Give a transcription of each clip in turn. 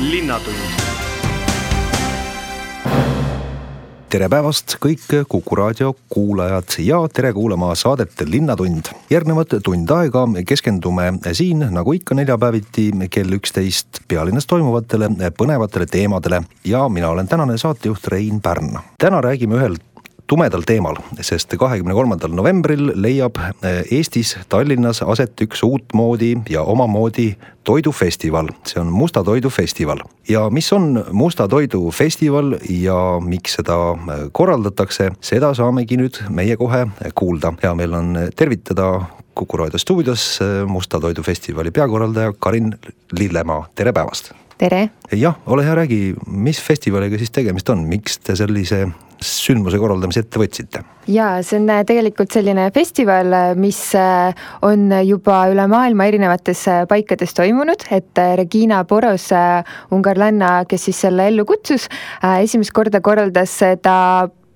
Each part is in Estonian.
linnatund tere päevast, kõik Kuku raadio kuulajad ja tere kuulama saadet Linnatund. järgnevat tund aega keskendume siin nagu ikka neljapäeviti kell üksteist pealinnas toimuvatele põnevatele teemadele ja mina olen tänane saatejuht Rein Pärn. täna räägime ühel tumedal teemal, sest kahekümne kolmandal novembril leiab eh, Eestis Tallinnas aset üks uutmoodi ja omamoodi toidufestival, see on Musta Toidu festival. ja mis on Musta Toidu festival ja miks seda eh, korraldatakse, seda saamegi nüüd meie kohe kuulda. hea meel on tervitada Kuku raadio stuudios eh, Musta Toidu festivali peakorraldaja Karin Lillemaa, tere päevast! Tere! jah, ole hea, räägi, mis festivaliga siis tegemist on, miks te sellise sündmuse korraldamise ette võtsite? jaa, see on äh, tegelikult selline festival, äh, mis äh, on juba üle maailma erinevates paikades toimunud, et Regina Poros, ungarlanna, kes siis selle ellu kutsus, esimest korda korraldas seda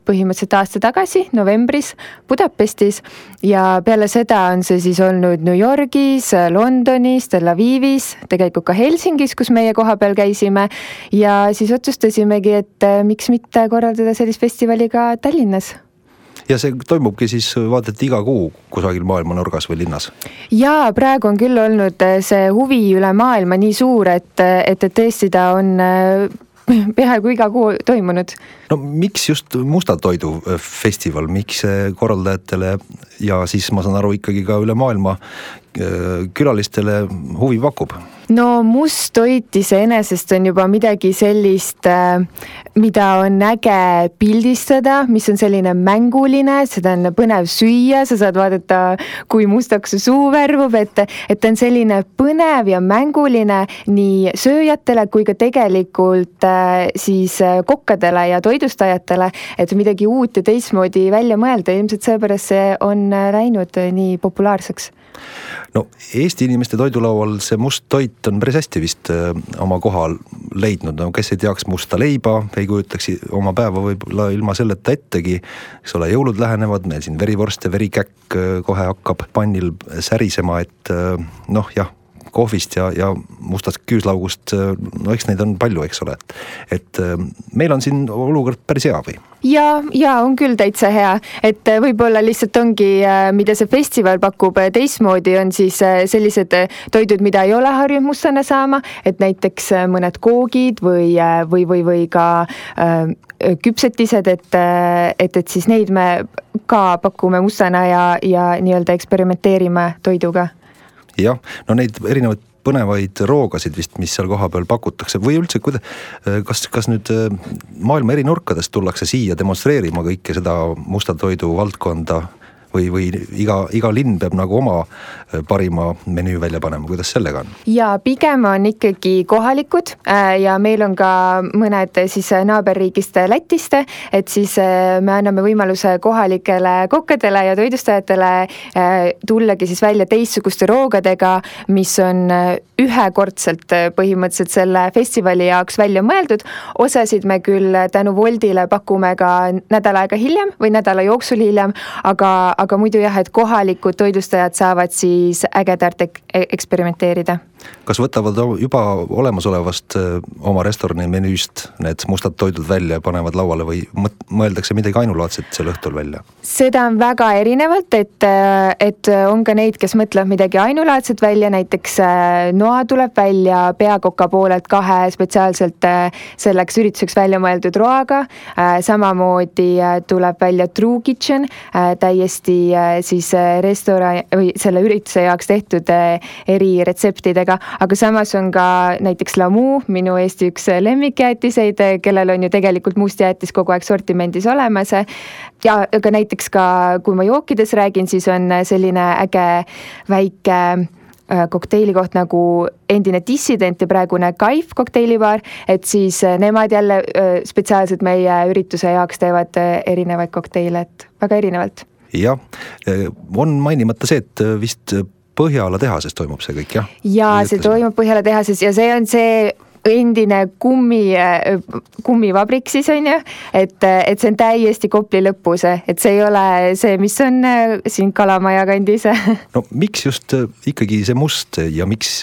põhimõtteliselt aasta tagasi, novembris Budapestis. Ja peale seda on see siis olnud New Yorgis, Londonis, Tel Avivis, tegelikult ka Helsingis, kus meie kohapeal käisime. Ja siis otsustasimegi, et eh, miks mitte korraldada sellist festivali ka Tallinnas. Ja see toimubki siis vaata et iga kuu kusagil maailma nurgas või linnas? jaa, praegu on küll olnud eh, see huvi üle maailma nii suur, et, eh, et, et tõesti ta on peaaegu iga kuu toimunud. no miks just Musta Toidu äh, festival, miks see korraldajatele ja siis ma saan aru ikkagi ka üle maailma äh, külalistele huvi pakub? No must toit iseenesest on juba midagi sellist, äh, mida on äge pildistada, mis on selline mänguline, seda on põnev süüa, sa saad vaadata, kui mustaks su suu värvub, et, et ta on selline põnev ja mänguline nii sööjatele kui ka tegelikult äh, siis äh, kokkadele ja toitlustajatele, et midagi uut ja teistmoodi välja mõelda, ilmselt seepärast see on läinud nii populaarseks no Eesti inimeste toidulaual see must toit on päris hästi vist äh, oma koha leidnud, no kes ei teaks musta leiba, ei kujutaks oma päeva võib-olla ilma selleta ettegi. eks ole, jõulud lähenevad, meil siin verivorst ja verikäkk äh, kohe hakkab pannil särisema, et äh, noh, jah kohvist ja, ja mustast küüslaugust, no eks neid on palju, eks ole, et, et meil on siin olukord päris hea või? ja, ja on küll täitsa hea, et äh, võib-olla lihtsalt ongi, äh, mida see festival pakub äh, teistmoodi, on siis sellised toidud, mida ei ole harjunud mustana saama, et näiteks mõned koogid või, või, või, või ka äh, küpsetised, et, et, et siis neid me ka pakume mustana ja, ja nii-öelda eksperimenteerime toiduga jah, no neid erinevaid põnevaid roogasid vist, mis seal kohapeal pakutakse või üldse, kuida-, kas, kas nüüd äh, maailma eri nurkadest tullakse siia demonstreerima kõike seda musta toidu valdkonda või, või iga, iga linn peab nagu oma äh, parima menüü välja panema, kuidas sellega on? ja pigem on ikkagi kohalikud äh, ja meil on ka mõned siis naaberriigist Lätist, et siis äh, me anname võimaluse kohalikele kokkadele ja toitlustajatele tullagi siis välja teistsuguste roogadega, mis on ühekordselt põhimõtteliselt selle festivali jaoks välja mõeldud. osasid me küll tänu Woldile pakume ka nädal aega hiljem või nädala jooksul hiljem, aga aga muidu jah, et kohalikud toitlustajad saavad siis ägedalt ek eksperimenteerida. Kas võtavad juba olemasolevast oma restorani menüüst need mustad toidud välja ja panevad lauale või mõeldakse midagi ainulaadset sel õhtul välja? seda on väga erinevalt, et, et on ka neid, kes mõtlevad midagi ainulaadset välja, näiteks noa tuleb välja peakoka poolelt kahe spetsiaalselt selleks ürituseks välja mõeldud roaga. samamoodi tuleb välja True Kitchen täiesti siis äh, restoran või selle ürituse jaoks tehtud äh, eriretseptidega, aga samas on ka näiteks Lamu, minu Eesti üks lemmikjäätiseid, kellel on ju tegelikult must jäätis kogu aeg sortimendis olemas. ja aga näiteks ka, kui ma jookides räägin, siis on selline äge väike kokteili koht nagu endine dissident ja praegune Kaif kokteilibaar, et siis nemad jälle spetsiaalselt meie ürituse jaoks teevad erinevaid kokteile, et väga erinevalt. jah, on mainimata see, et vist Põhjala tehases toimub see kõik, jah? jaa, see toimub Põhjala tehases ja see on see endine kummi, kummivabrik siis on ju, et, et see on täiesti Kopli lõpus, et see ei ole see, mis on siin Kalamaja kandis. no miks just ikkagi see must ja miks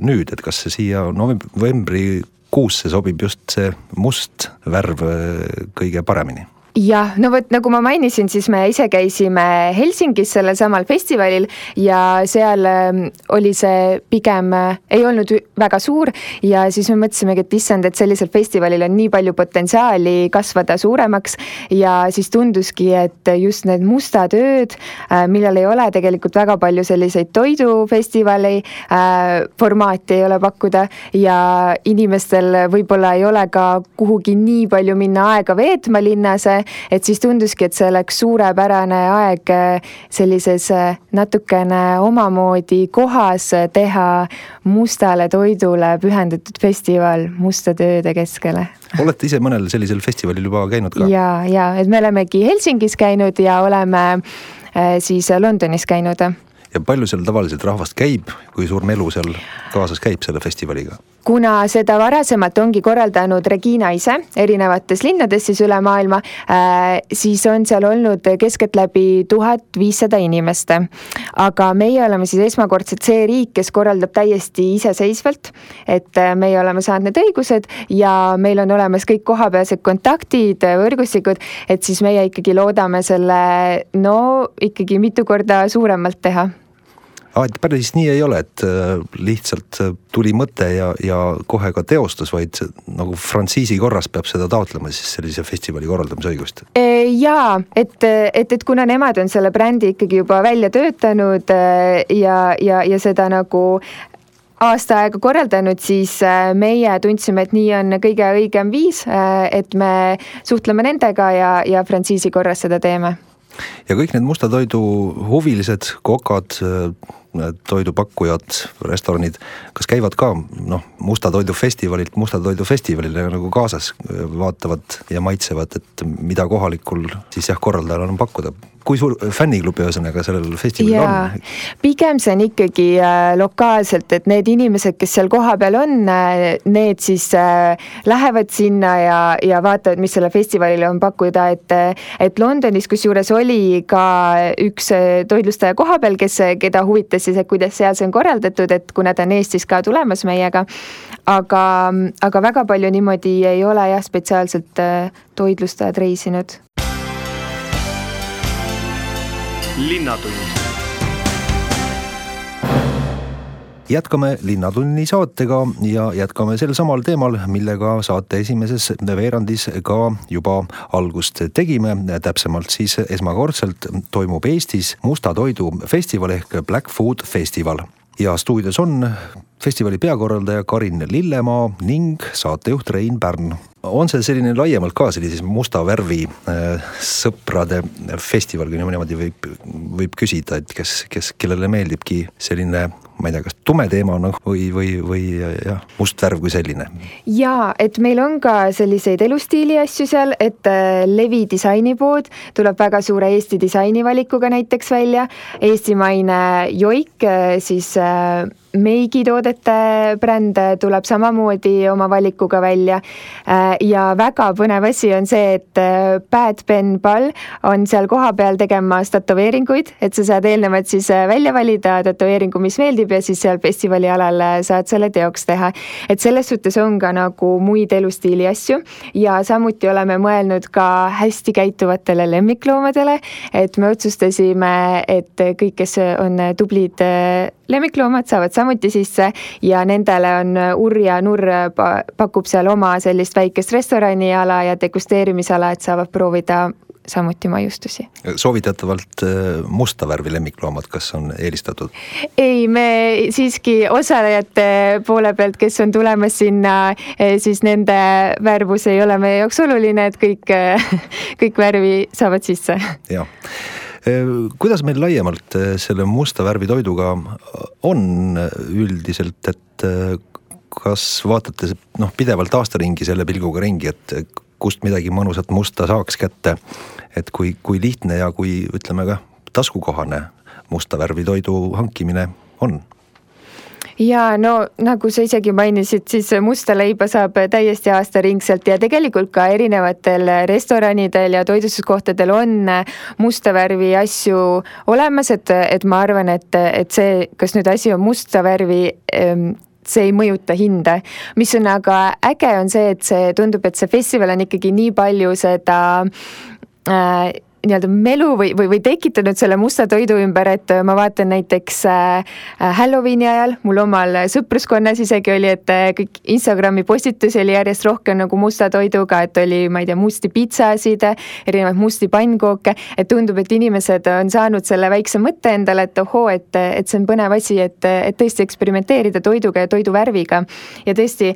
nüüd, et kas see siia novembrikuusse sobib just see must värv kõige paremini? Jah, no vot nagu ma mainisin, siis me ise käisime Helsingis sellel samal festivalil ja seal ähm, oli see pigem, äh, ei olnud väga suur ja siis me mõtlesimegi, et issand, et sellisel festivalil on nii palju potentsiaali kasvada suuremaks ja siis tunduski, et just need mustad ööd, äh, millel ei ole tegelikult väga palju selliseid toidufestivali äh, formaati ei ole pakkuda ja inimestel võib-olla ei ole ka kuhugi nii palju minna aega veetma linnas et siis tunduski, et see oleks suurepärane aeg äh, sellises äh, natukene omamoodi kohas teha mustale toidule pühendatud festival mustade ööde keskele. olete ise mõnel sellisel festivalil juba käinud ka? ja, ja et me olemegi Helsingis käinud ja oleme siis Londonis käinud. ja palju seal tavaliselt rahvast käib, kui suur melu seal kaasas käib selle festivaliga? Kuna seda varasemalt ongi korraldanud Regina ise erinevates linnades siis üle maailma, äh, siis on seal olnud keskeltläbi tuhat viissada inimest. aga meie oleme siis esmakordselt see riik, kes korraldab täiesti iseseisvalt, et äh, meie oleme saanud need õigused ja meil on olemas kõik kohapealsed kontaktid, võrgustikud, et siis meie ikkagi loodame selle no ikkagi mitu korda suuremalt teha päris nii ei ole, et äh, lihtsalt äh, tuli mõte ja, ja kohe ka teostus, vaid nagu frantsiisi korras peab seda taotlema siis sellise festivali korraldamise õigust? jaa, et, et, et kuna nemad on selle brändi ikkagi juba välja töötanud äh, ja, ja, ja seda nagu aasta aega korraldanud, siis meie tundsime, et nii on kõige õigem viis, et me suhtleme nendega ja, ja frantsiisi korras seda teeme. ja kõik need musta toidu huvilised, kokad, toidupakkujad, restoranid, kas käivad ka noh, musta toidu festivalilt musta toidu festivalile nagu kaasas, vaatavad ja maitsevad, et mida kohalikul siis jah, korraldajal on pakkuda kui suur fänniklubi ühesõnaga sellel festivalil on? pigem see on ikkagi äh, lokaalselt, et need inimesed, kes seal kohapeal on, äh, need siis äh, lähevad sinna ja, ja vaatavad, mis sellel festivalil on pakkuda, et et Londonis kusjuures oli ka üks toitlustaja kohapeal, kes, keda huvitas siis, et kuidas seal see on korraldatud, et kuna ta on Eestis ka tulemas meiega, aga, aga väga palju niimoodi ei ole jah, spetsiaalselt toitlustajad reisinud linnatund. jätkame Linnatunni saatega ja jätkame sel samal teemal, millega saate esimeses veerandis ka juba algust tegime. täpsemalt siis esmakordselt toimub Eestis musta toidu festival ehk Black Food Festival ja stuudios on festivali peakorraldaja Karin Lillemaa ning saatejuht Rein Pärn on see selline laiemalt ka sellises musta värvi äh, sõprade festival, kui niimoodi võib, võib küsida, et kes, kes, kellele meeldibki selline ma ei tea, kas tume teema noh, või, või, või jah, must värv kui selline. jaa, et meil on ka selliseid elustiili asju seal, et äh, Levi disainipood tuleb väga suure Eesti disainivalikuga näiteks välja, eestimaine Joik äh, siis äh, meigitoodete bränd tuleb samamoodi oma valikuga välja. Äh, ja väga põnev asi on see, et äh, Bad Ben Ball on seal kohapeal tegemas tätoveeringuid, et sa saad eelnevalt siis äh, välja valida tätoveeringu, mis meeldib ja siis seal festivali alal saad selle teoks teha. et selles suhtes on ka nagu muid elustiili asju ja samuti oleme mõelnud ka hästi käituvatele lemmikloomadele, et me otsustasime, et kõik, kes on tublid lemmikloomad saavad samuti sisse ja nendele on Urr ja Nurr pakub seal oma sellist väikest restoraniala ja degusteerimisala, et saavad proovida samuti maiustusi. soovitatavalt äh, musta värvi lemmikloomad, kas on eelistatud? ei, me siiski osalejate poole pealt, kes on tulemas sinna, siis nende värvus ei ole meie jaoks oluline, et kõik, kõik värvi saavad sisse. jah kuidas meil laiemalt selle musta värvi toiduga on üldiselt, et kas vaatate noh, pidevalt aastaringi selle pilguga ringi, et kust midagi mõnusat musta saaks kätte. et kui, kui lihtne ja kui ütleme ka taskukohane musta värvi toidu hankimine on ja no nagu sa isegi mainisid, siis musta leiba saab täiesti aastaringselt ja tegelikult ka erinevatel restoranidel ja toitlustuskohtadel on musta värvi asju olemas, et, et ma arvan, et, et see, kas nüüd asi on musta värvi see ei mõjuta hinda. mis on aga äge, on see, et see tundub, et see festival on ikkagi nii palju seda äh, nii-öelda melu või, või, või tekitanud selle musta toidu ümber, et ma vaatan näiteks äh, Halloweeni ajal, mul omal sõpruskonnas isegi oli, et äh, kõik Instagrami postitusi oli järjest rohkem nagu musta toiduga, et oli, ma ei tea, musti pitsasid, erinevaid musti pannkooke, et tundub, et inimesed on saanud selle väikse mõtte endale, et ohoo, et, et see on põnev asi, et, et tõesti eksperimenteerida toiduga ja toidu värviga. ja tõesti,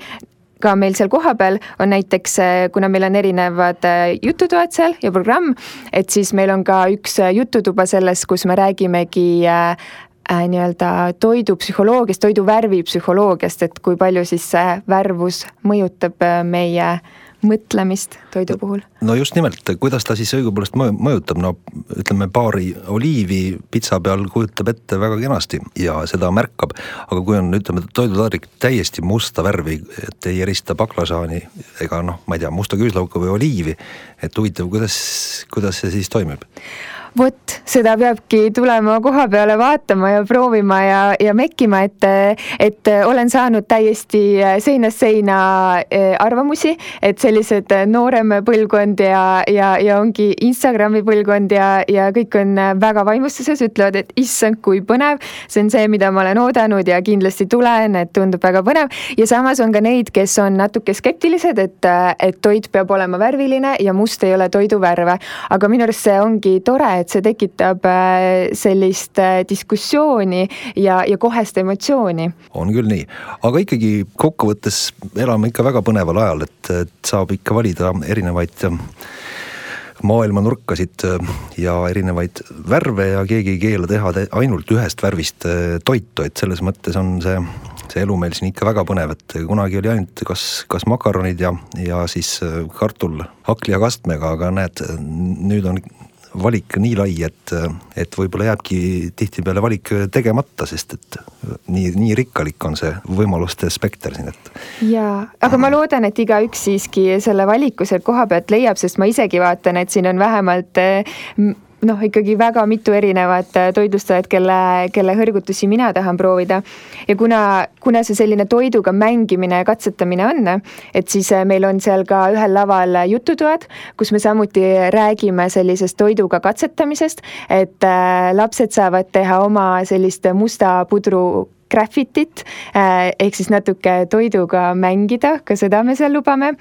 ka meil seal kohapeal on näiteks, äh, kuna meil on erinevad äh, jututoad seal ja programm, et siis meil on ka üks äh, jututuba sellest, kus me räägimegi äh, nii-öelda toidupsühholoogiast, toidu värvipsühholoogiast, et kui palju siis see värvus mõjutab meie äh, mõtlemist toidu puhul. no just nimelt, kuidas ta siis õigupoolest mõjutab, no ütleme, paari oliivi pitsa peal kujutab ette väga kenasti ja seda märkab, aga kui on, ütleme, toidutaldrik täiesti musta värvi, et ei erista baklažaani ega noh, ma ei tea, musta küüslauka või oliivi, et huvitav, kuidas, kuidas see siis toimib? Vot seda peabki tulema koha peale vaatama ja proovima ja, ja mekkima, et, et olen saanud täiesti seinast seina eh, arvamusi, et sellised noorem põlvkond ja, ja, ja ongi Instagrami põlvkond ja, ja kõik on väga vaimustuses, ütlevad, et issand, kui põnev. see on see, mida ma olen oodanud ja kindlasti tulen, et tundub väga põnev ja samas on ka neid, kes on natuke skeptilised, et, et toit peab olema värviline ja must ei ole toiduvärve. aga minu arust see ongi tore, et see tekitab äh, sellist äh, diskussiooni ja, ja kohest emotsiooni. on küll nii, aga ikkagi kokkuvõttes elame ikka väga põneval ajal, et, et saab ikka valida erinevaid äh, maailmanurkasid ja erinevaid värve ja keegi ei keela teha ainult ühest värvist toitu, et selles mõttes on see, see elu meil siin ikka väga põnev, et kunagi oli ainult kas, kas makaronid ja, ja siis kartul hakli ja kastmega, aga näed, nüüd on valik nii lai, et, et võib-olla jääbki tihtipeale valik tegemata, sest et nii, nii rikkalik on see võimaluste spekter siin, et. jaa, aga ma loodan, et igaüks siiski selle valiku sealt koha pealt leiab, sest ma isegi vaatan, et siin on vähemalt noh, ikkagi väga mitu erinevat äh, toitlustajat, kelle, kelle hõrgutusi mina tahan proovida. ja kuna, kuna see selline toiduga mängimine ja katsetamine on, et siis äh, meil on seal ka ühel laval jututoad, kus me samuti räägime sellisest toiduga katsetamisest, et äh, lapsed saavad teha oma sellist musta pudru graffitit ehk siis natuke toiduga mängida, ka seda me seal lubame.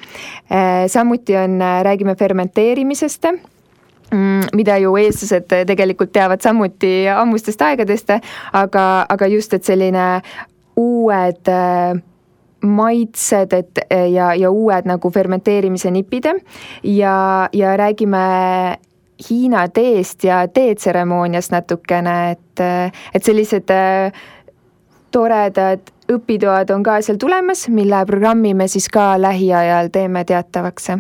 samuti on, räägime fermenteerimisest mida ju eestlased tegelikult teavad samuti ammustest aegadest, aga, aga just, et selline uued äh, maitsed, et ja, ja uued nagu fermenteerimise nipid ja, ja räägime Hiina teest ja teetseremooniast natukene, et, et sellised äh, toredad õpitoad on ka seal tulemas, mille programmi me siis ka lähiajal teeme teatavaks.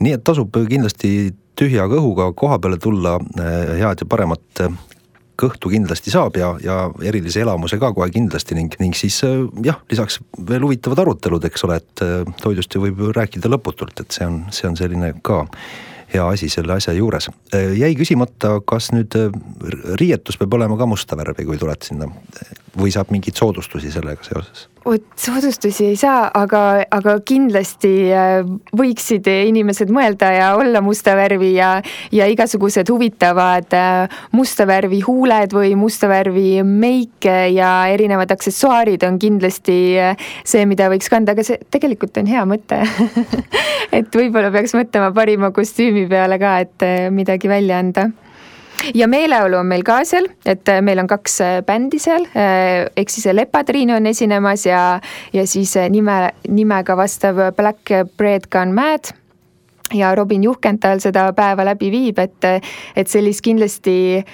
nii et tasub kindlasti tühja kõhuga koha peale tulla, eh, head ja paremat eh, kõhtu kindlasti saab ja, ja erilise elamuse ka kohe kindlasti ning, ning siis eh, jah, lisaks veel huvitavad arutelud, eks ole, et toidust ju võib ju rääkida lõputult, et see on, see on selline ka hea asi selle asja juures. jäi küsimata, kas nüüd riietus peab olema ka musta värvi, kui tuled sinna või saab mingeid soodustusi sellega seoses? Vot soodustusi ei saa, aga, aga kindlasti äh, võiksid inimesed mõelda ja olla musta värvi ja, ja igasugused huvitavad äh, musta värvi huuled või musta värvi meike ja erinevad aksessuaarid on kindlasti äh, see, mida võiks kanda, aga see tegelikult on hea mõte. Et võib-olla peaks mõtlema parima kostüümi peale ka, et midagi välja anda ja meeleolu on meil ka seal, et äh, meil on kaks äh, bändi seal, äh, ehk siis Lepatriin on esinemas ja, ja siis nime, nimega vastav Black Bread Gone Mad. Ja Robin Juhkenthal seda päeva läbi viib, et, et sellist kindlasti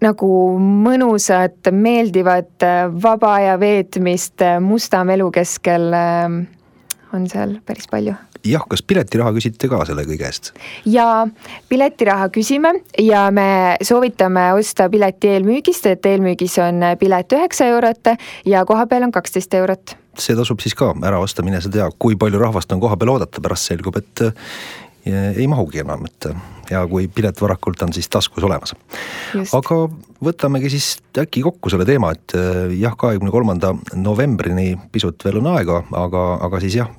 nagu mõnusat, meeldivat vaba aja veetmist Mustamäe elu keskel on seal päris palju jah, kas piletiraha küsite ka selle kõige eest? jaa, piletiraha küsime ja me soovitame osta pileti eelmüügist, et eelmüügis on pilet üheksa eurot ja kohapeal on kaksteist eurot see tasub siis ka ära osta, mine sa tea, kui palju rahvast on kohapeal oodata, pärast selgub, et ei mahugi enam, et ja kui pilet varakult on siis taskus olemas. aga võtamegi siis äkki kokku selle teema, et eh, jah, kahekümne kolmanda novembrini pisut veel on aega, aga, aga siis jah,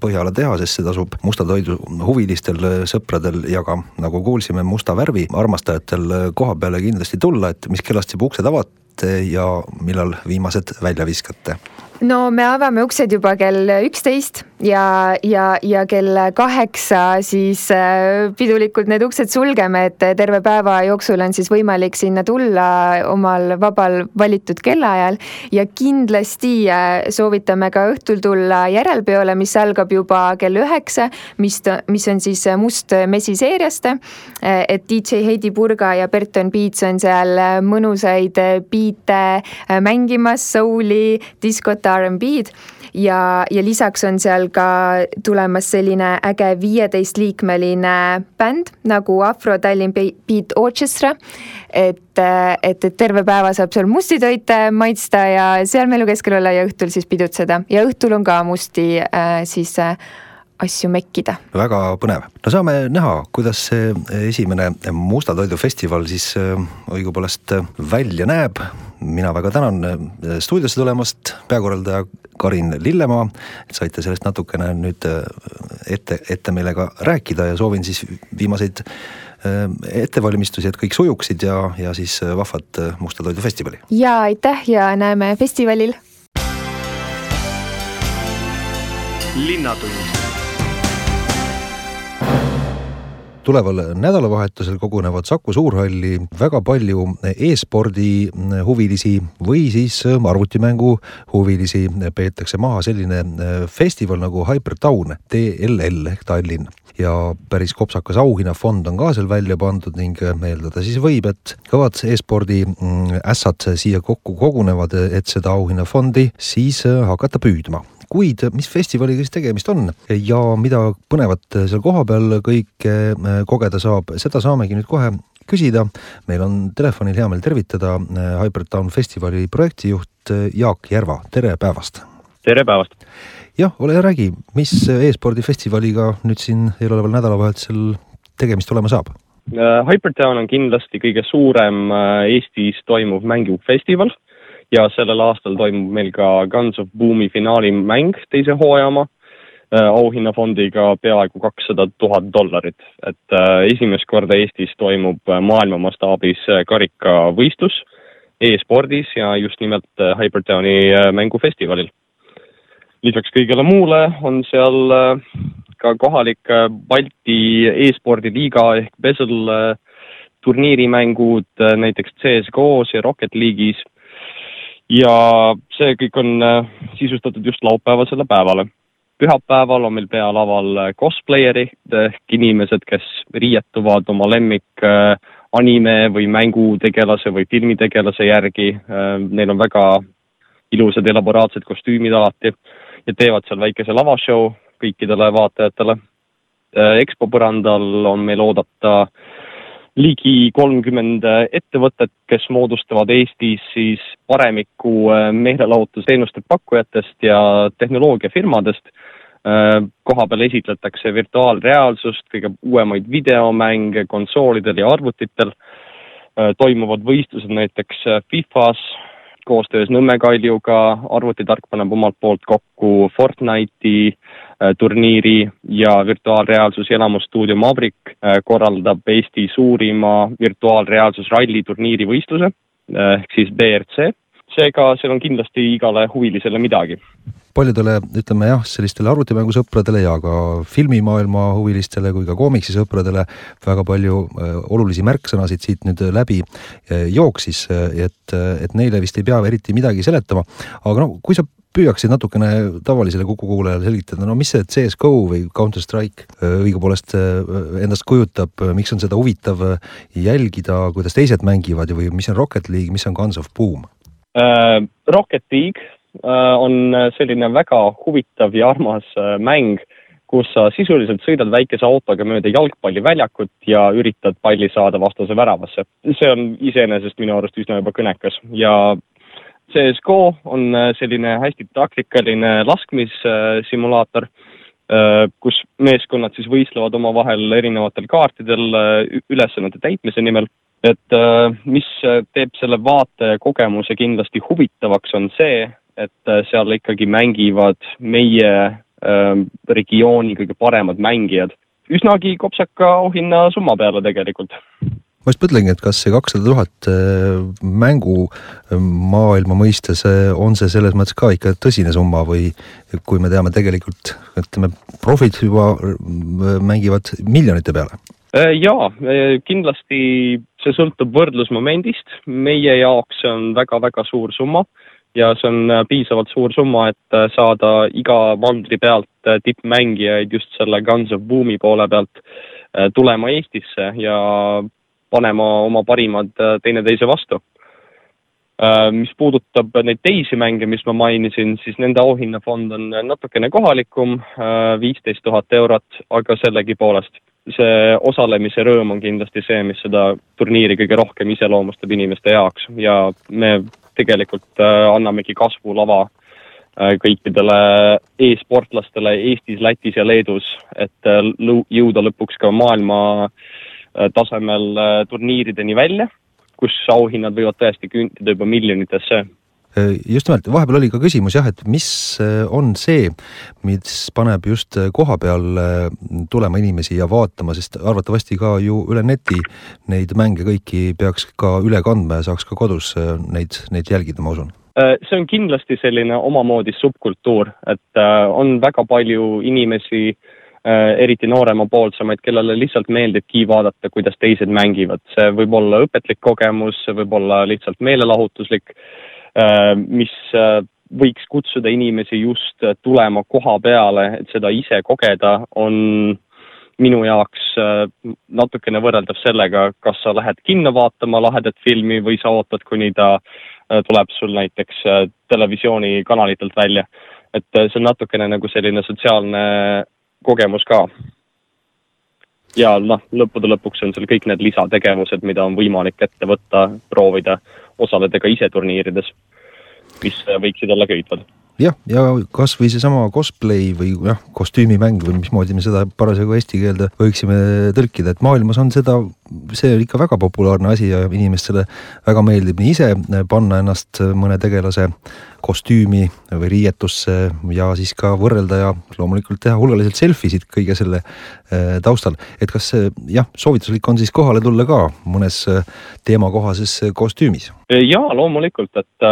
Põhjala tehasesse tasub musta toidu huvilistel sõpradel ja ka nagu kuulsime, musta värvi armastajatel koha peale kindlasti tulla, et mis kellast juba uksed avate ja millal viimased välja viskate. No me avame uksed juba kell üksteist ja, ja, ja kell kaheksa siis äh, pidulikult need uksed sulgeme, et terve päeva jooksul on siis võimalik sinna tulla omal vabal valitud kellaajal ja kindlasti äh, soovitame ka õhtul tulla järelpeole, mis algab juba kell üheksa, mis, mis on siis Must Messi seeriast. Äh, et DJ Heidi Purga ja Berton Beats on seal mõnusaid biite mängimas, souli, diskot, R'n'B-d ja, ja lisaks on seal ka tulemas selline äge viieteistliikmeline bänd nagu Afro Tallinn Beat Orchestra. et, et, et terve päeva saab seal mustitoite maitsta ja seal Mälu keskel olla ja õhtul siis pidutseda ja õhtul on ka musti äh, siis äh, asju mekkida. väga põnev, no saame näha, kuidas see esimene musta toidu festival siis äh, õigupoolest välja näeb mina väga tänan äh, stuudiosse tulemast, peakorraldaja Karin Lillemaa, et saite sellest natukene nüüd äh, ette, ette meile ka rääkida ja soovin siis viimaseid äh, ettevalmistusi, et kõik sujuksid ja, ja siis vahvat Musta Toidu festivali. ja aitäh ja näeme festivalil. linnatund tuleval nädalavahetusel kogunevad Saku Suurhalli väga palju e-spordi huvilisi või siis arvutimängu huvilisi. peetakse maha selline festival nagu Hypertown TLL ehk Tallinn ja päris kopsakas auhinnafond on ka seal välja pandud ning eeldada siis võib, et kõvad e-spordi ässad siia kokku kogunevad, et seda auhinnafondi siis hakata püüdma kuid mis festivaliga siis tegemist on ja mida põnevat seal kohapeal kõike äh, kogeda saab, seda saamegi nüüd kohe küsida. meil on telefonil hea meel tervitada äh, Hypertown festivali projektijuht äh, Jaak Järva, tere päevast! tere päevast! jah, ole hea, räägi, mis e-spordifestivaliga nüüd siin eeloleval nädalavahetusel tegemist olema saab? Hypertown on kindlasti kõige suurem Eestis toimuv mängufestival ja sellel aastal toimub meil ka Guns of Boomi finaalimäng teise hooaja oma äh, auhinnafondiga peaaegu kakssada tuhat dollarit. et äh, esimest korda Eestis toimub äh, maailma mastaabis karikavõistlus e-spordis ja just nimelt Hypertowni mängufestivalil. lisaks kõigele muule on seal ka kohalik Balti e-spordiliiga ehk Besel turniirimängud näiteks CS-GO-s ja Rocket League'is ja see kõik on äh, sisustatud just laupäevasele päevale. pühapäeval on meil pealaval äh, cosplayerid ehk inimesed, kes riietuvad oma lemmik äh, anime või mängutegelase või filmitegelase järgi. Neil on väga ilusad elaboraatsed kostüümid alati ja teevad seal väikese lavashow kõikidele vaatajatele. EXPO põrandal on meil oodata äh, ligi kolmkümmend ettevõtet, kes moodustavad Eestis siis paremiku äh, meelelahutusteenuste pakkujatest ja tehnoloogiafirmadest. Äh, kohapeal esitletakse virtuaalreaalsust, kõige uuemaid videomänge konsoolidel ja arvutitel. Äh, toimuvad võistlused näiteks Fifas koostöös Nõmme Kaljuga, arvutitark paneb omalt poolt kokku Fortnite'i Äh, turniiri ja virtuaalreaalsus elamusstuudio Mavrik äh, korraldab Eesti suurima virtuaalreaalsusralli turniiri võistluse äh, ehk siis BRC. seega seal on kindlasti igale huvilisele midagi paljudele, ütleme jah, sellistele arvutimängusõpradele ja ka filmimaailma huvilistele kui ka koomiksisõpradele väga palju äh, olulisi märksõnasid siit nüüd läbi äh, jooksis, et, et neile vist ei pea eriti midagi seletama. aga no kui sa püüaksid natukene tavalisele Kuku kuulajale selgitada, no mis see CS GO või Counter Strike õigupoolest endast kujutab, miks on seda huvitav jälgida, kuidas teised mängivad või mis on Rocket League, mis on Guns of Boom uh,? Rocket League on selline väga huvitav ja armas uh, mäng, kus sa sisuliselt sõidad väikese autoga mööda jalgpalliväljakut ja üritad palli saada vastase väravasse. see on iseenesest minu arust üsna juba kõnekas ja CSGO on äh, selline hästi taktikaline laskmissimulaator, äh, kus meeskonnad siis võistlevad omavahel erinevatel kaartidel äh, ülesannete täitmise nimel. et mis teeb selle vaatajakogemuse kindlasti huvitavaks, on see, et seal ikkagi mängivad meie regiooni kõige paremad mängijad. Üsnagi kopsaka auhinnasumma peale tegelikult. Ma just mõtlengi, et kas see kakssada tuhat äh, mängumaailma äh, mõistes äh, on see selles mõttes ka ikka tõsine summa või kui me teame tegelikult, ütleme, profid juba mängivad miljonite peale? jaa, kindlasti see sõltub võrdlusmomendist, meie jaoks see on väga-väga suur summa ja see on piisavalt suur summa, et saada iga mandri pealt tippmängijaid just selle Guns of Boom'i poole pealt tulema Eestisse ja panema oma parimad äh, teineteise vastu. Äh, mis puudutab neid teisi mänge, mis ma mainisin, siis nende auhinnafond on natukene kohalikum, äh, viisteist tuhat eurot, aga sellegipoolest see osalemise rõõm on kindlasti see, mis seda turniiri kõige rohkem iseloomustab inimeste jaoks ja me tegelikult annamegi kasvulava kõikidele e-sportlastele Eestis, Lätis ja Leedus, et jõuda lõpuks ka maailma äh, Äh, tasemel äh, turniirideni välja, kus auhinnad võivad tõesti küntida juba miljonitesse. äh, just nimelt, vahepeal oli ka küsimus jah, et mis on see, mis paneb just koha peal tulema inimesi ja vaatama, sest arvatavasti ka ju üle neti neid mänge kõiki peaks ka üle kandma ja saaks ka kodus neid, neid jälgida, ma usun see on kindlasti selline omamoodi subkultuur, et on väga palju inimesi äh, Äh, eriti nooremapoolsemaid, kellele lihtsalt meeldibki vaadata, kuidas teised mängivad. see võib olla õpetlik kogemus, see võib olla lihtsalt meelelahutuslik, äh, mis äh, võiks kutsuda inimesi just tulema koha peale, et seda ise kogeda, on minu jaoks natukene võrreldav sellega, kas sa lähed kinno vaatama lahedat filmi või sa ootad, kuni ta tuleb sul näiteks televisioonikanalitelt välja. et see on natukene nagu selline sotsiaalne kogemus ka. ja noh, lõppude lõpuks on seal kõik need lisategevused, mida on võimalik ette võtta, proovida, osaleda ka ise turniirides, mis võiksid olla köitvad jah, ja kasvõi seesama cosplay või jah, kostüümimäng või mismoodi me seda parasjagu eesti keelde võiksime tõlkida, et maailmas on seda, see on ikka väga populaarne asi ja inimestele väga meeldib nii ise panna ennast mõne tegelase kostüümi või riietusse ja siis ka võrrelda ja loomulikult teha hulgaliselt selfie sid kõige selle eh, taustal. et kas jah, soovituslik on siis kohale tulla ka mõnes eh, teemakohases kostüümis? jaa, loomulikult, et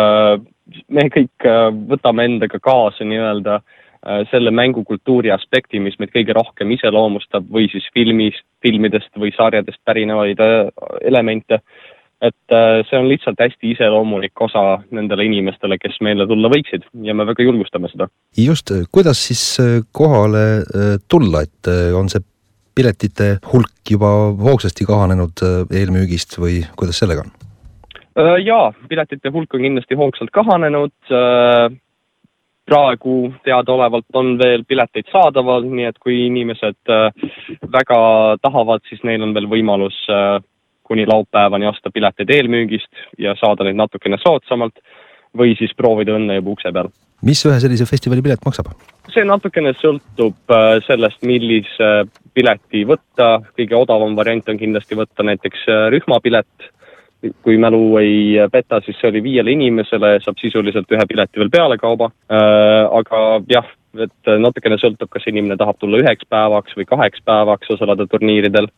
me kõik äh, võtame endaga kaasa nii-öelda äh, selle mängukultuuri aspekti, mis meid kõige rohkem iseloomustab või siis filmis, filmidest või sarjadest pärinevaid äh, elemente. et see on lihtsalt hästi iseloomulik osa nendele inimestele, kes meile tulla võiksid ja me väga julgustame seda. just, kuidas siis kohale tulla, et on see piletite hulk juba hoogsasti kahanenud eelmüügist või kuidas sellega on? Äh, jaa, piletite hulk on kindlasti hoogsalt kahanenud. Äh, praegu teadaolevalt on veel pileteid saadaval, nii et kui inimesed äh, väga tahavad, siis neil on veel võimalus kuni laupäevani osta pileteid eelmüügist ja saada neid natukene soodsamalt või siis proovida õnne juba ukse peal. mis ühe sellise festivali pilet maksab? see natukene sõltub sellest, millise pileti võtta, kõige odavam variant on kindlasti võtta näiteks rühmapilet kui mälu ei peta, siis see oli viiele inimesele, saab sisuliselt ühe pileti veel pealekauba äh,, aga jah, et natukene sõltub, kas inimene tahab tulla üheks päevaks või kaheks päevaks osaleda turniiridel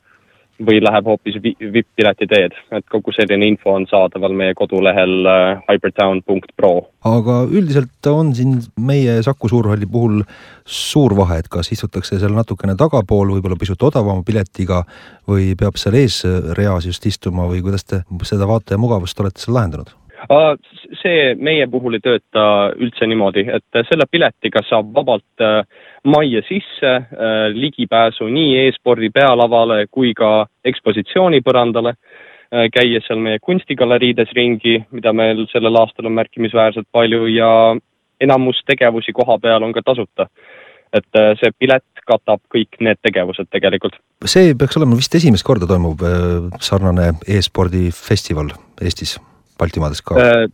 või läheb hoopis vipp-pileti teed, et kogu selline info on saadaval meie kodulehel äh, hypertown.pro. aga üldiselt on siin meie Saku Suurhalli puhul suur vahe, et kas istutakse seal natukene tagapool, võib-olla pisut odavama piletiga või peab seal eesreas just istuma või kuidas te seda vaataja mugavust olete seal lahendanud? See meie puhul ei tööta üldse niimoodi, et selle piletiga saab vabalt äh, majja sisse äh, ligipääsu nii e-spordi pealavale kui ka ekspositsioonipõrandale, äh, käies seal meie kunstigaleriides ringi, mida meil sellel aastal on märkimisväärselt palju ja enamus tegevusi koha peal on ka tasuta. et see pilet katab kõik need tegevused tegelikult. see peaks olema vist esimest korda toimub sarnane e-spordifestival Eestis Baltimaades ka äh,?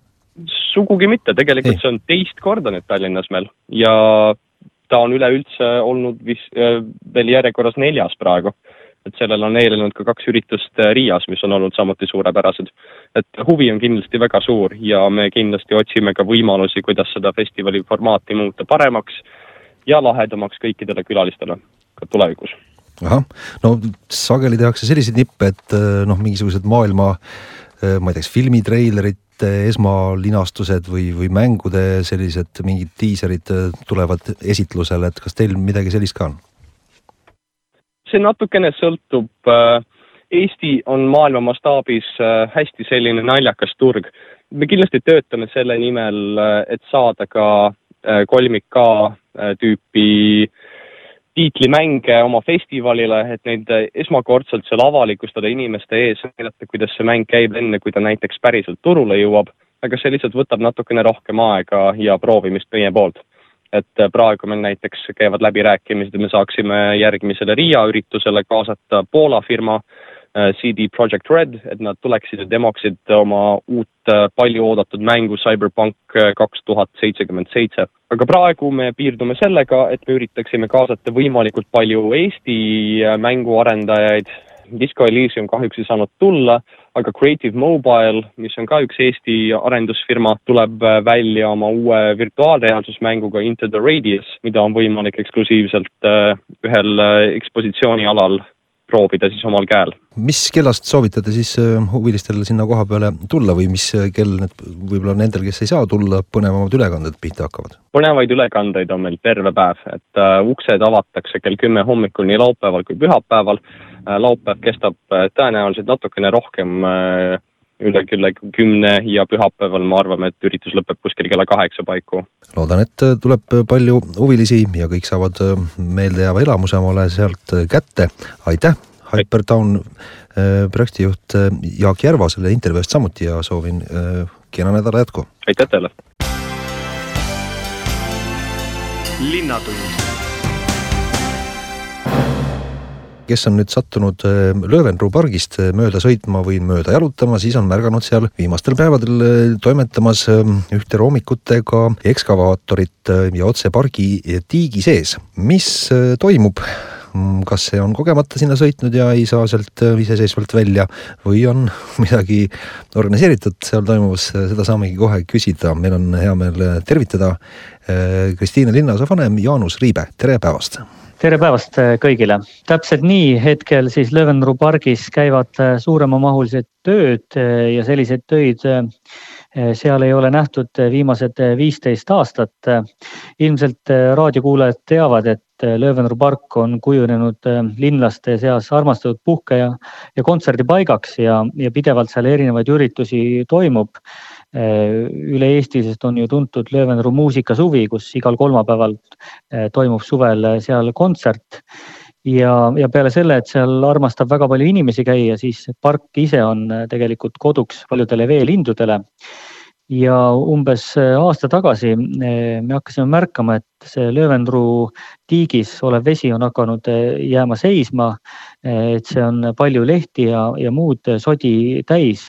sugugi mitte, tegelikult Ei. see on teist korda nüüd Tallinnas meil ja ta on üleüldse olnud vist äh, veel järjekorras neljas praegu. et sellele on eelnenud ka kaks üritust äh, Riias, mis on olnud samuti suurepärased. et huvi on kindlasti väga suur ja me kindlasti otsime ka võimalusi, kuidas seda festivali formaati muuta paremaks ja lahedamaks kõikidele külalistele ka tulevikus ahah, no sageli tehakse selliseid nippe, et äh, noh, mingisugused maailma ma ei tea, kas filmitreilerite esmalinastused või, või mängude sellised mingid diiserid äh, tulevad esitlusele, et kas teil midagi sellist ka on? see natukene sõltub. Äh, Eesti on maailma mastaabis hästi selline naljakas turg. me kindlasti töötame selle nimel, et saada ka kolmik K tüüpi äh, tiitlimänge oma festivalile, et neid esmakordselt seal avalikustada inimeste ees, näidata, kuidas see mäng käib, enne kui ta näiteks päriselt turule jõuab. aga see lihtsalt võtab natukene rohkem aega ja proovimist meie poolt. et praegu meil näiteks käivad läbirääkimised, et me saaksime järgmisele Riia üritusele kaasata Poola firma CD Projekt Red, et nad tuleksid ja demoksid oma uut äh, palju oodatud mängu Cyberpunk äh, kaks tuhat seitsekümmend seitse. aga praegu me piirdume sellega, et me üritaksime kaasata võimalikult palju Eesti mänguarendajaid, Disco Elysium kahjuks ei saanud tulla, aga Creative Mobile, mis on ka üks Eesti arendusfirma, tuleb välja oma uue virtuaalreaalsusmänguga Into the Radius, mida on võimalik eksklusiivselt ühel ekspositsioonialal proovida siis omal käel. mis kellast soovitate siis äh, huvilistel sinna koha peale tulla või mis äh, kell need võib-olla nendel, kes ei saa tulla, põnevamad ülekanded pihta hakkavad? põnevaid ülekandeid on meil terve päev, et uh, uksed avatakse kell kümme hommikul nii laupäeval kui pühapäeval laupäev kestab tõenäoliselt natukene rohkem üle kella kümne ja pühapäeval me arvame, et üritus lõpeb kuskil kella kaheksa paiku. loodan, et tuleb palju huvilisi ja kõik saavad meeldejääva elamuse omale sealt kätte. aitäh, Hypertown äh, projektijuht äh, Jaak Järva selle intervjuu eest samuti ja soovin äh, kena nädala jätku. aitäh teile. linnatund kes on nüüd sattunud äh, Löwenruu pargist äh, mööda sõitma või mööda jalutama, siis on märganud seal viimastel päevadel äh, toimetamas ühte roomikutega ekskavaatorit ja otse pargi tiigi sees. mis toimub? Mm, kas see on kogemata sinna sõitnud ja ei saa sealt iseseisvalt välja või on midagi organiseeritud seal toimuvas, seda saamegi kohe küsida. meil on hea meel tervitada Kristiine linnaosavanem Jaanus Riibe, tere päevast tere päevast äh, kõigile. täpselt nii, hetkel siis Löwenruu pargis käivad äh, suuremamahulised tööd äh, ja selliseid töid seal ei ole nähtud viimased viisteist aastat. ilmselt raadiokuulajad teavad, et Löwenruu park on kujunenud linlaste seas armastatud puhke ja, ja kontserdipaigaks ja, ja pidevalt seal erinevaid üritusi toimub üle Eesti, sest on ju tuntud Löövenru muusikasuvi, kus igal kolmapäeval äh, toimub suvel äh, seal kontsert. ja, ja peale selle, et seal armastab väga palju inimesi käia, siis park ise on tegelikult koduks paljudele veelindudele ja umbes aasta tagasi me hakkasime märkama, et see Löövendru tiigis olev vesi on hakanud jääma seisma. et see on palju lehti ja, ja muud sodi täis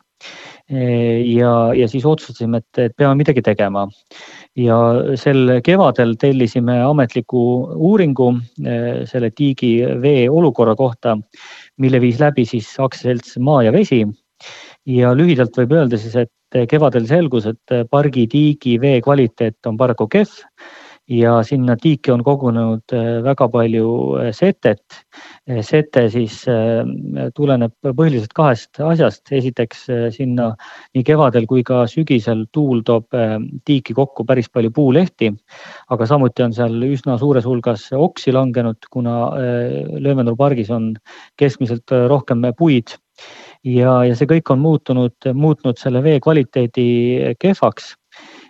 ja, ja siis otsustasime, et, et peame midagi tegema. ja sel kevadel tellisime ametliku uuringu eh, selle tiigi vee olukorra kohta, mille viis läbi siis aktsiaselts Maa ja Vesi. ja lühidalt võib öelda siis, et kevadel selgus, et pargi tiigi vee kvaliteet on paraku kehv ja sinna tiiki on kogunenud äh, väga palju äh, setet. Äh, sete siis tuleneb põhiliselt kahest asjast, esiteks sinna nii kevadel kui ka sügisel tuul toob tiiki kokku päris palju puulehti, aga samuti on seal üsna suures hulgas oksi langenud, kuna Löövenuru pargis on keskmiselt rohkem puid. Ja, ja see kõik on muutunud, muutnud selle vee kvaliteedi kehvaks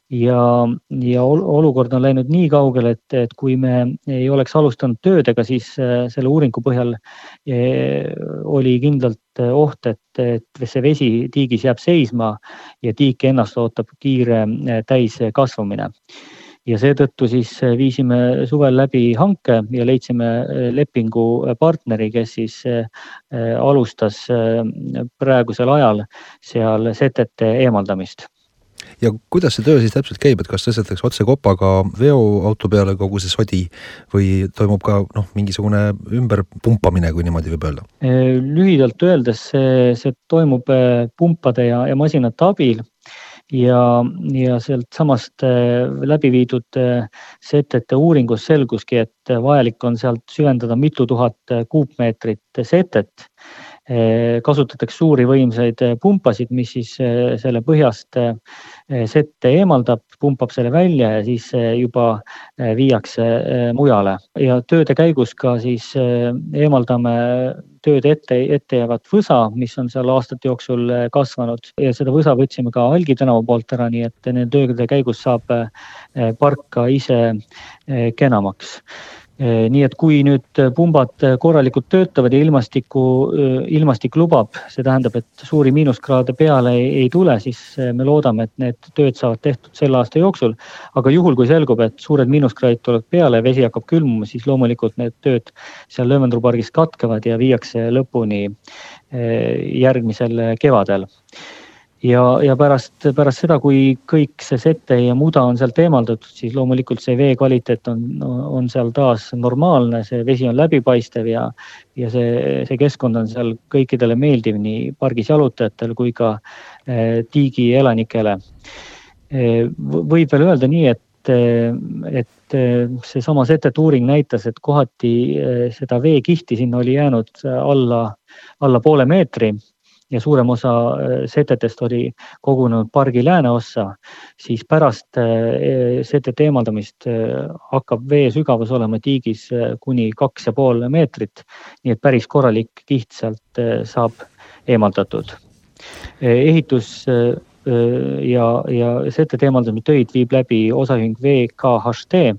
ja, ja olukord on läinud nii kaugele, et, et kui me ei oleks alustanud töödega, siis äh, selle uuringu põhjal äh, oli kindlalt oht, et, et see vesi tiigis jääb seisma ja tiiki ennast ootab kiire äh, täiskasvamine ja seetõttu siis viisime suvel läbi hanke ja leidsime lepingupartneri, kes siis alustas praegusel ajal seal setete eemaldamist ja kuidas see töö siis täpselt käib, et kas tõstetakse otse kopaga veoauto peale kogu see sodi või toimub ka noh, mingisugune ümberpumpamine, kui niimoodi võib öelda? lühidalt öeldes see, see toimub pumpade ja, ja masinate abil ja, ja sealtsamast läbi viidud setete uuringus selguski, et vajalik on sealt süvendada mitu tuhat kuupmeetrit setet kasutatakse suuri võimsaid eh, pumpasid, mis siis eh, selle põhjast sette eemaldab, pumpab selle välja ja siis juba viiakse mujale. Ja tööde käigus ka siis eemaldame tööde ette, ette jäävat võsa, mis on seal aastate jooksul kasvanud. Ja seda võsa võtsime ka Algi tänava poolt ära, nii et nende tööde käigus saab park ka ise kenamaks. Eh, nii et kui nüüd pumbad korralikult töötavad ja ilmastiku, eh, ilmastik lubab, see tähendab, et suuri miinuskraade peale ei, ei tule, siis eh, me loodame, et need tööd saavad tehtud selle aasta jooksul. aga juhul, kui selgub, et suured miinuskraadid tulevad peale ja vesi hakkab külmuma, siis loomulikult need tööd seal Lõõmendru pargis katkevad ja viiakse lõpuni järgmisel kevadel ja, ja pärast, pärast seda, kui kõik see sete ja muda on sealt eemaldatud, siis loomulikult see vee kvaliteet on, on seal taas normaalne, see vesi on läbipaistev ja, ja see, see keskkond on seal kõikidele meeldiv nii pargis jalutajatel kui ka eh, tiigi elanikele eh,. võib veel öelda nii, et, et seesama setete uuring näitas, et kohati eh, seda veekihti sinna oli jäänud alla, alla poole meetri ja suurem osa äh, setetest oli kogunenud pargi lääneossa, siis pärast äh, setete eemaldamist äh, hakkab vee sügavus olema tiigis kuni kaks ja pool meetrit. nii et päris korralik kiht sealt saab eemaldatud. ehitus ja, ja setete eemaldamise töid viib läbi osaühing VKHT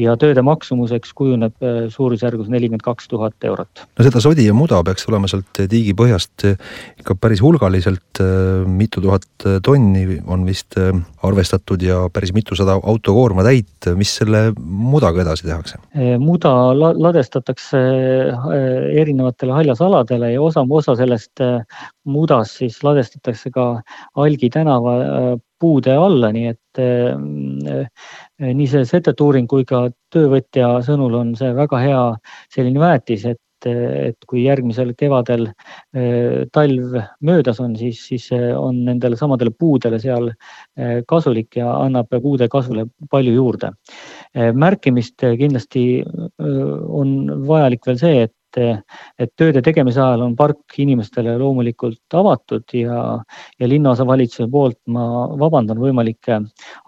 ja tööde maksumuseks kujuneb äh, suurusjärgus nelikümmend kaks tuhat eurot. no seda sodi ja muda peaks olema sealt tiigi põhjast äh, ikka päris hulgaliselt, äh, mitu tuhat tonni on vist arvestatud ja päris mitusada autokoorma täit, mis selle mudaga edasi tehakse? muda ladestatakse erinevatele haljasaladele ja osa, osa sellest mudast siis ladestatakse ka Algi tänava puude alla, nii et äh, nii see setetuuring kui ka töövõtja sõnul on see väga hea selline väetis, et et kui järgmisel kevadel äh, talv möödas on, siis, siis on nendele samadele puudele seal kasulik ja annab puude kasvule palju juurde. märkimist kindlasti on vajalik veel see, et et, et tööde tegemise ajal on park inimestele loomulikult avatud ja, ja linnaosavalitsuse poolt ma vabandan võimalike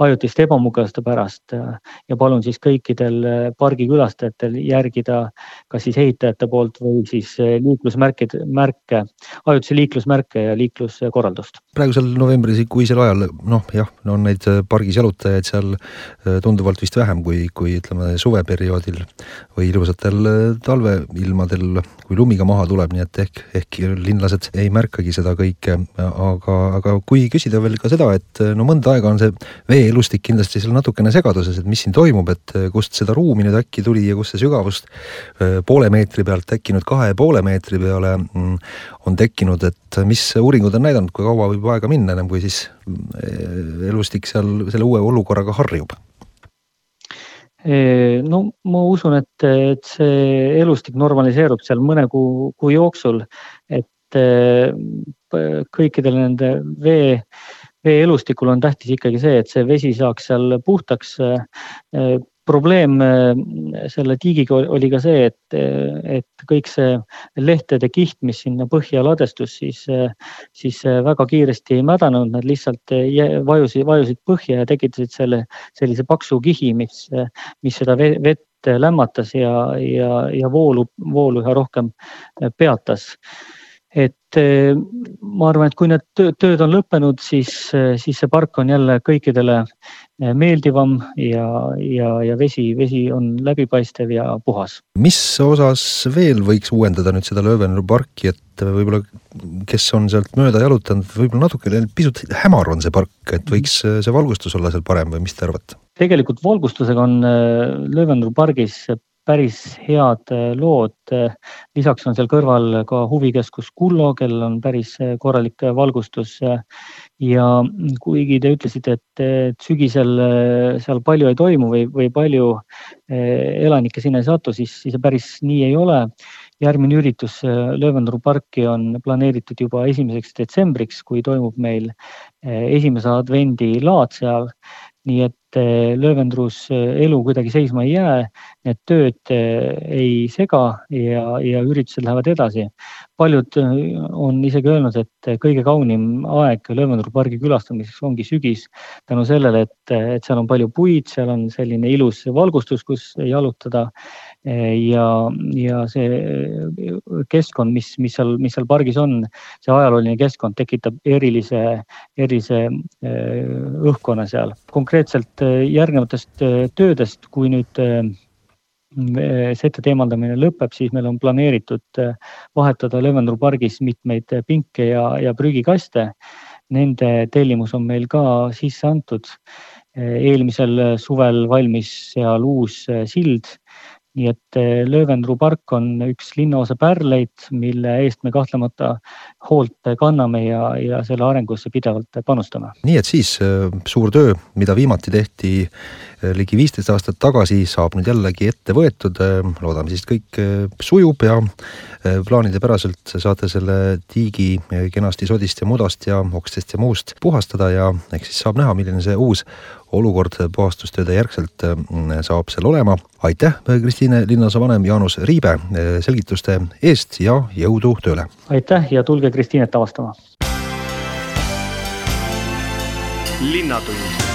ajutiste ebamugavuste pärast ja palun siis kõikidel pargi külastajatel järgida kas siis ehitajate poolt või siis liiklusmärkide, märke, ajutisi liiklusmärke ja liikluskorraldust. praegusel novembrikuisel ajal noh, jah, on neid pargis jalutajaid seal äh, tunduvalt vist vähem kui, kui ütleme suveperioodil või ilusatel äh, talveilmadel talvel, kui lumiga maha tuleb, nii et ehk, ehk linlased ei märkagi seda kõike, aga, aga kui küsida veel ka seda, et no mõnda aega on see veeelustik kindlasti seal natukene segaduses, et mis siin toimub, et kust seda ruumi nüüd äkki tuli ja kust see sügavust äh, poole meetri pealt äkki nüüd kahe ja poole meetri peale mm, on tekkinud, et mis uuringud on näidanud, kui kaua võib aega minna, ennem kui siis äh, elustik seal selle uue olukorraga harjub? No ma usun, et, et see elustik normaliseerub seal mõne kuu, kuu jooksul, et kõikidele nende vee, veeelustikul on tähtis ikkagi see, et see vesi saaks seal puhtaks. Probleem selle tiigiga oli ka see, et, et kõik see lehtede kiht, mis sinna põhja ladestus, siis, siis väga kiiresti ei mädanenud, nad lihtsalt vajusid, vajusid põhja ja tekitasid selle sellise paksu kihi, mis, mis seda vett lämmatas ja, ja, ja voolu, voolu üha rohkem peatas. Et eh, ma arvan, et kui need tööd on lõppenud, siis, eh, siis see park on jälle kõikidele eh, meeldivam ja, ja, ja vesi, vesi on läbipaistev ja puhas. mis osas veel võiks uuendada nüüd seda Löövenru parki, et võib-olla, kes on sealt mööda jalutanud, võib-olla natukene pisut hämar on see park, et võiks see valgustus olla seal parem või mis te arvate? tegelikult valgustusega on Löövenru pargis päris head äh, lood. lisaks on seal kõrval ka huvikeskus Kullo, kellel on päris äh, korralik äh, valgustus. ja kuigi te ütlesite, et, sügisel seal palju ei toimu või, või palju elanikke sinna ei satu, siis, siis see päris nii ei ole järgmine üritus Löövenuru parki on planeeritud juba esimeseks detsembriks, kui toimub meil esimese advendi laad seal nii et eh, Löövendrus eh, elu kuidagi seisma ei jää, need tööd eh, ei sega ja, ja üritused lähevad edasi. paljud on isegi öelnud, et kõige kaunim aeg Löövendru pargi külastamiseks ongi sügis tänu sellele, et, et seal on palju puid, seal on selline ilus valgustus, kus jalutada ja, ja see keskkond, mis, mis seal, mis seal pargis on, see ajalooline keskkond tekitab erilise, erilise õhkkonna seal. konkreetselt järgnevatest töödest, kui nüüd setete eemaldamine lõpeb, siis meil on planeeritud vahetada Leevendru pargis mitmeid pinke ja, ja prügikaste. Nende tellimus on meil ka sisse antud. eelmisel suvel valmis seal uus sild nii et eh, Löövendru park on üks linnaosa pärleid, mille eest me kahtlemata hoolt kanname ja, ja selle arengusse pidevalt panustame. nii et siis eh, suur töö, mida viimati tehti eh, ligi viisteist aastat tagasi, saab nüüd jällegi ette võetud. loodame siis, kõik sujub ja plaanidepäraselt saate selle tiigi kenasti sodist ja mudast ja okstest ja muust puhastada ja eks siis saab näha, milline see uus olukord puhastustööde järgselt mm, saab seal olema. aitäh, Kristiine linnaosavanem Jaanus Riibe selgituste eest ja jõudu tööle! aitäh ja tulge Kristiinet avastama! linnatund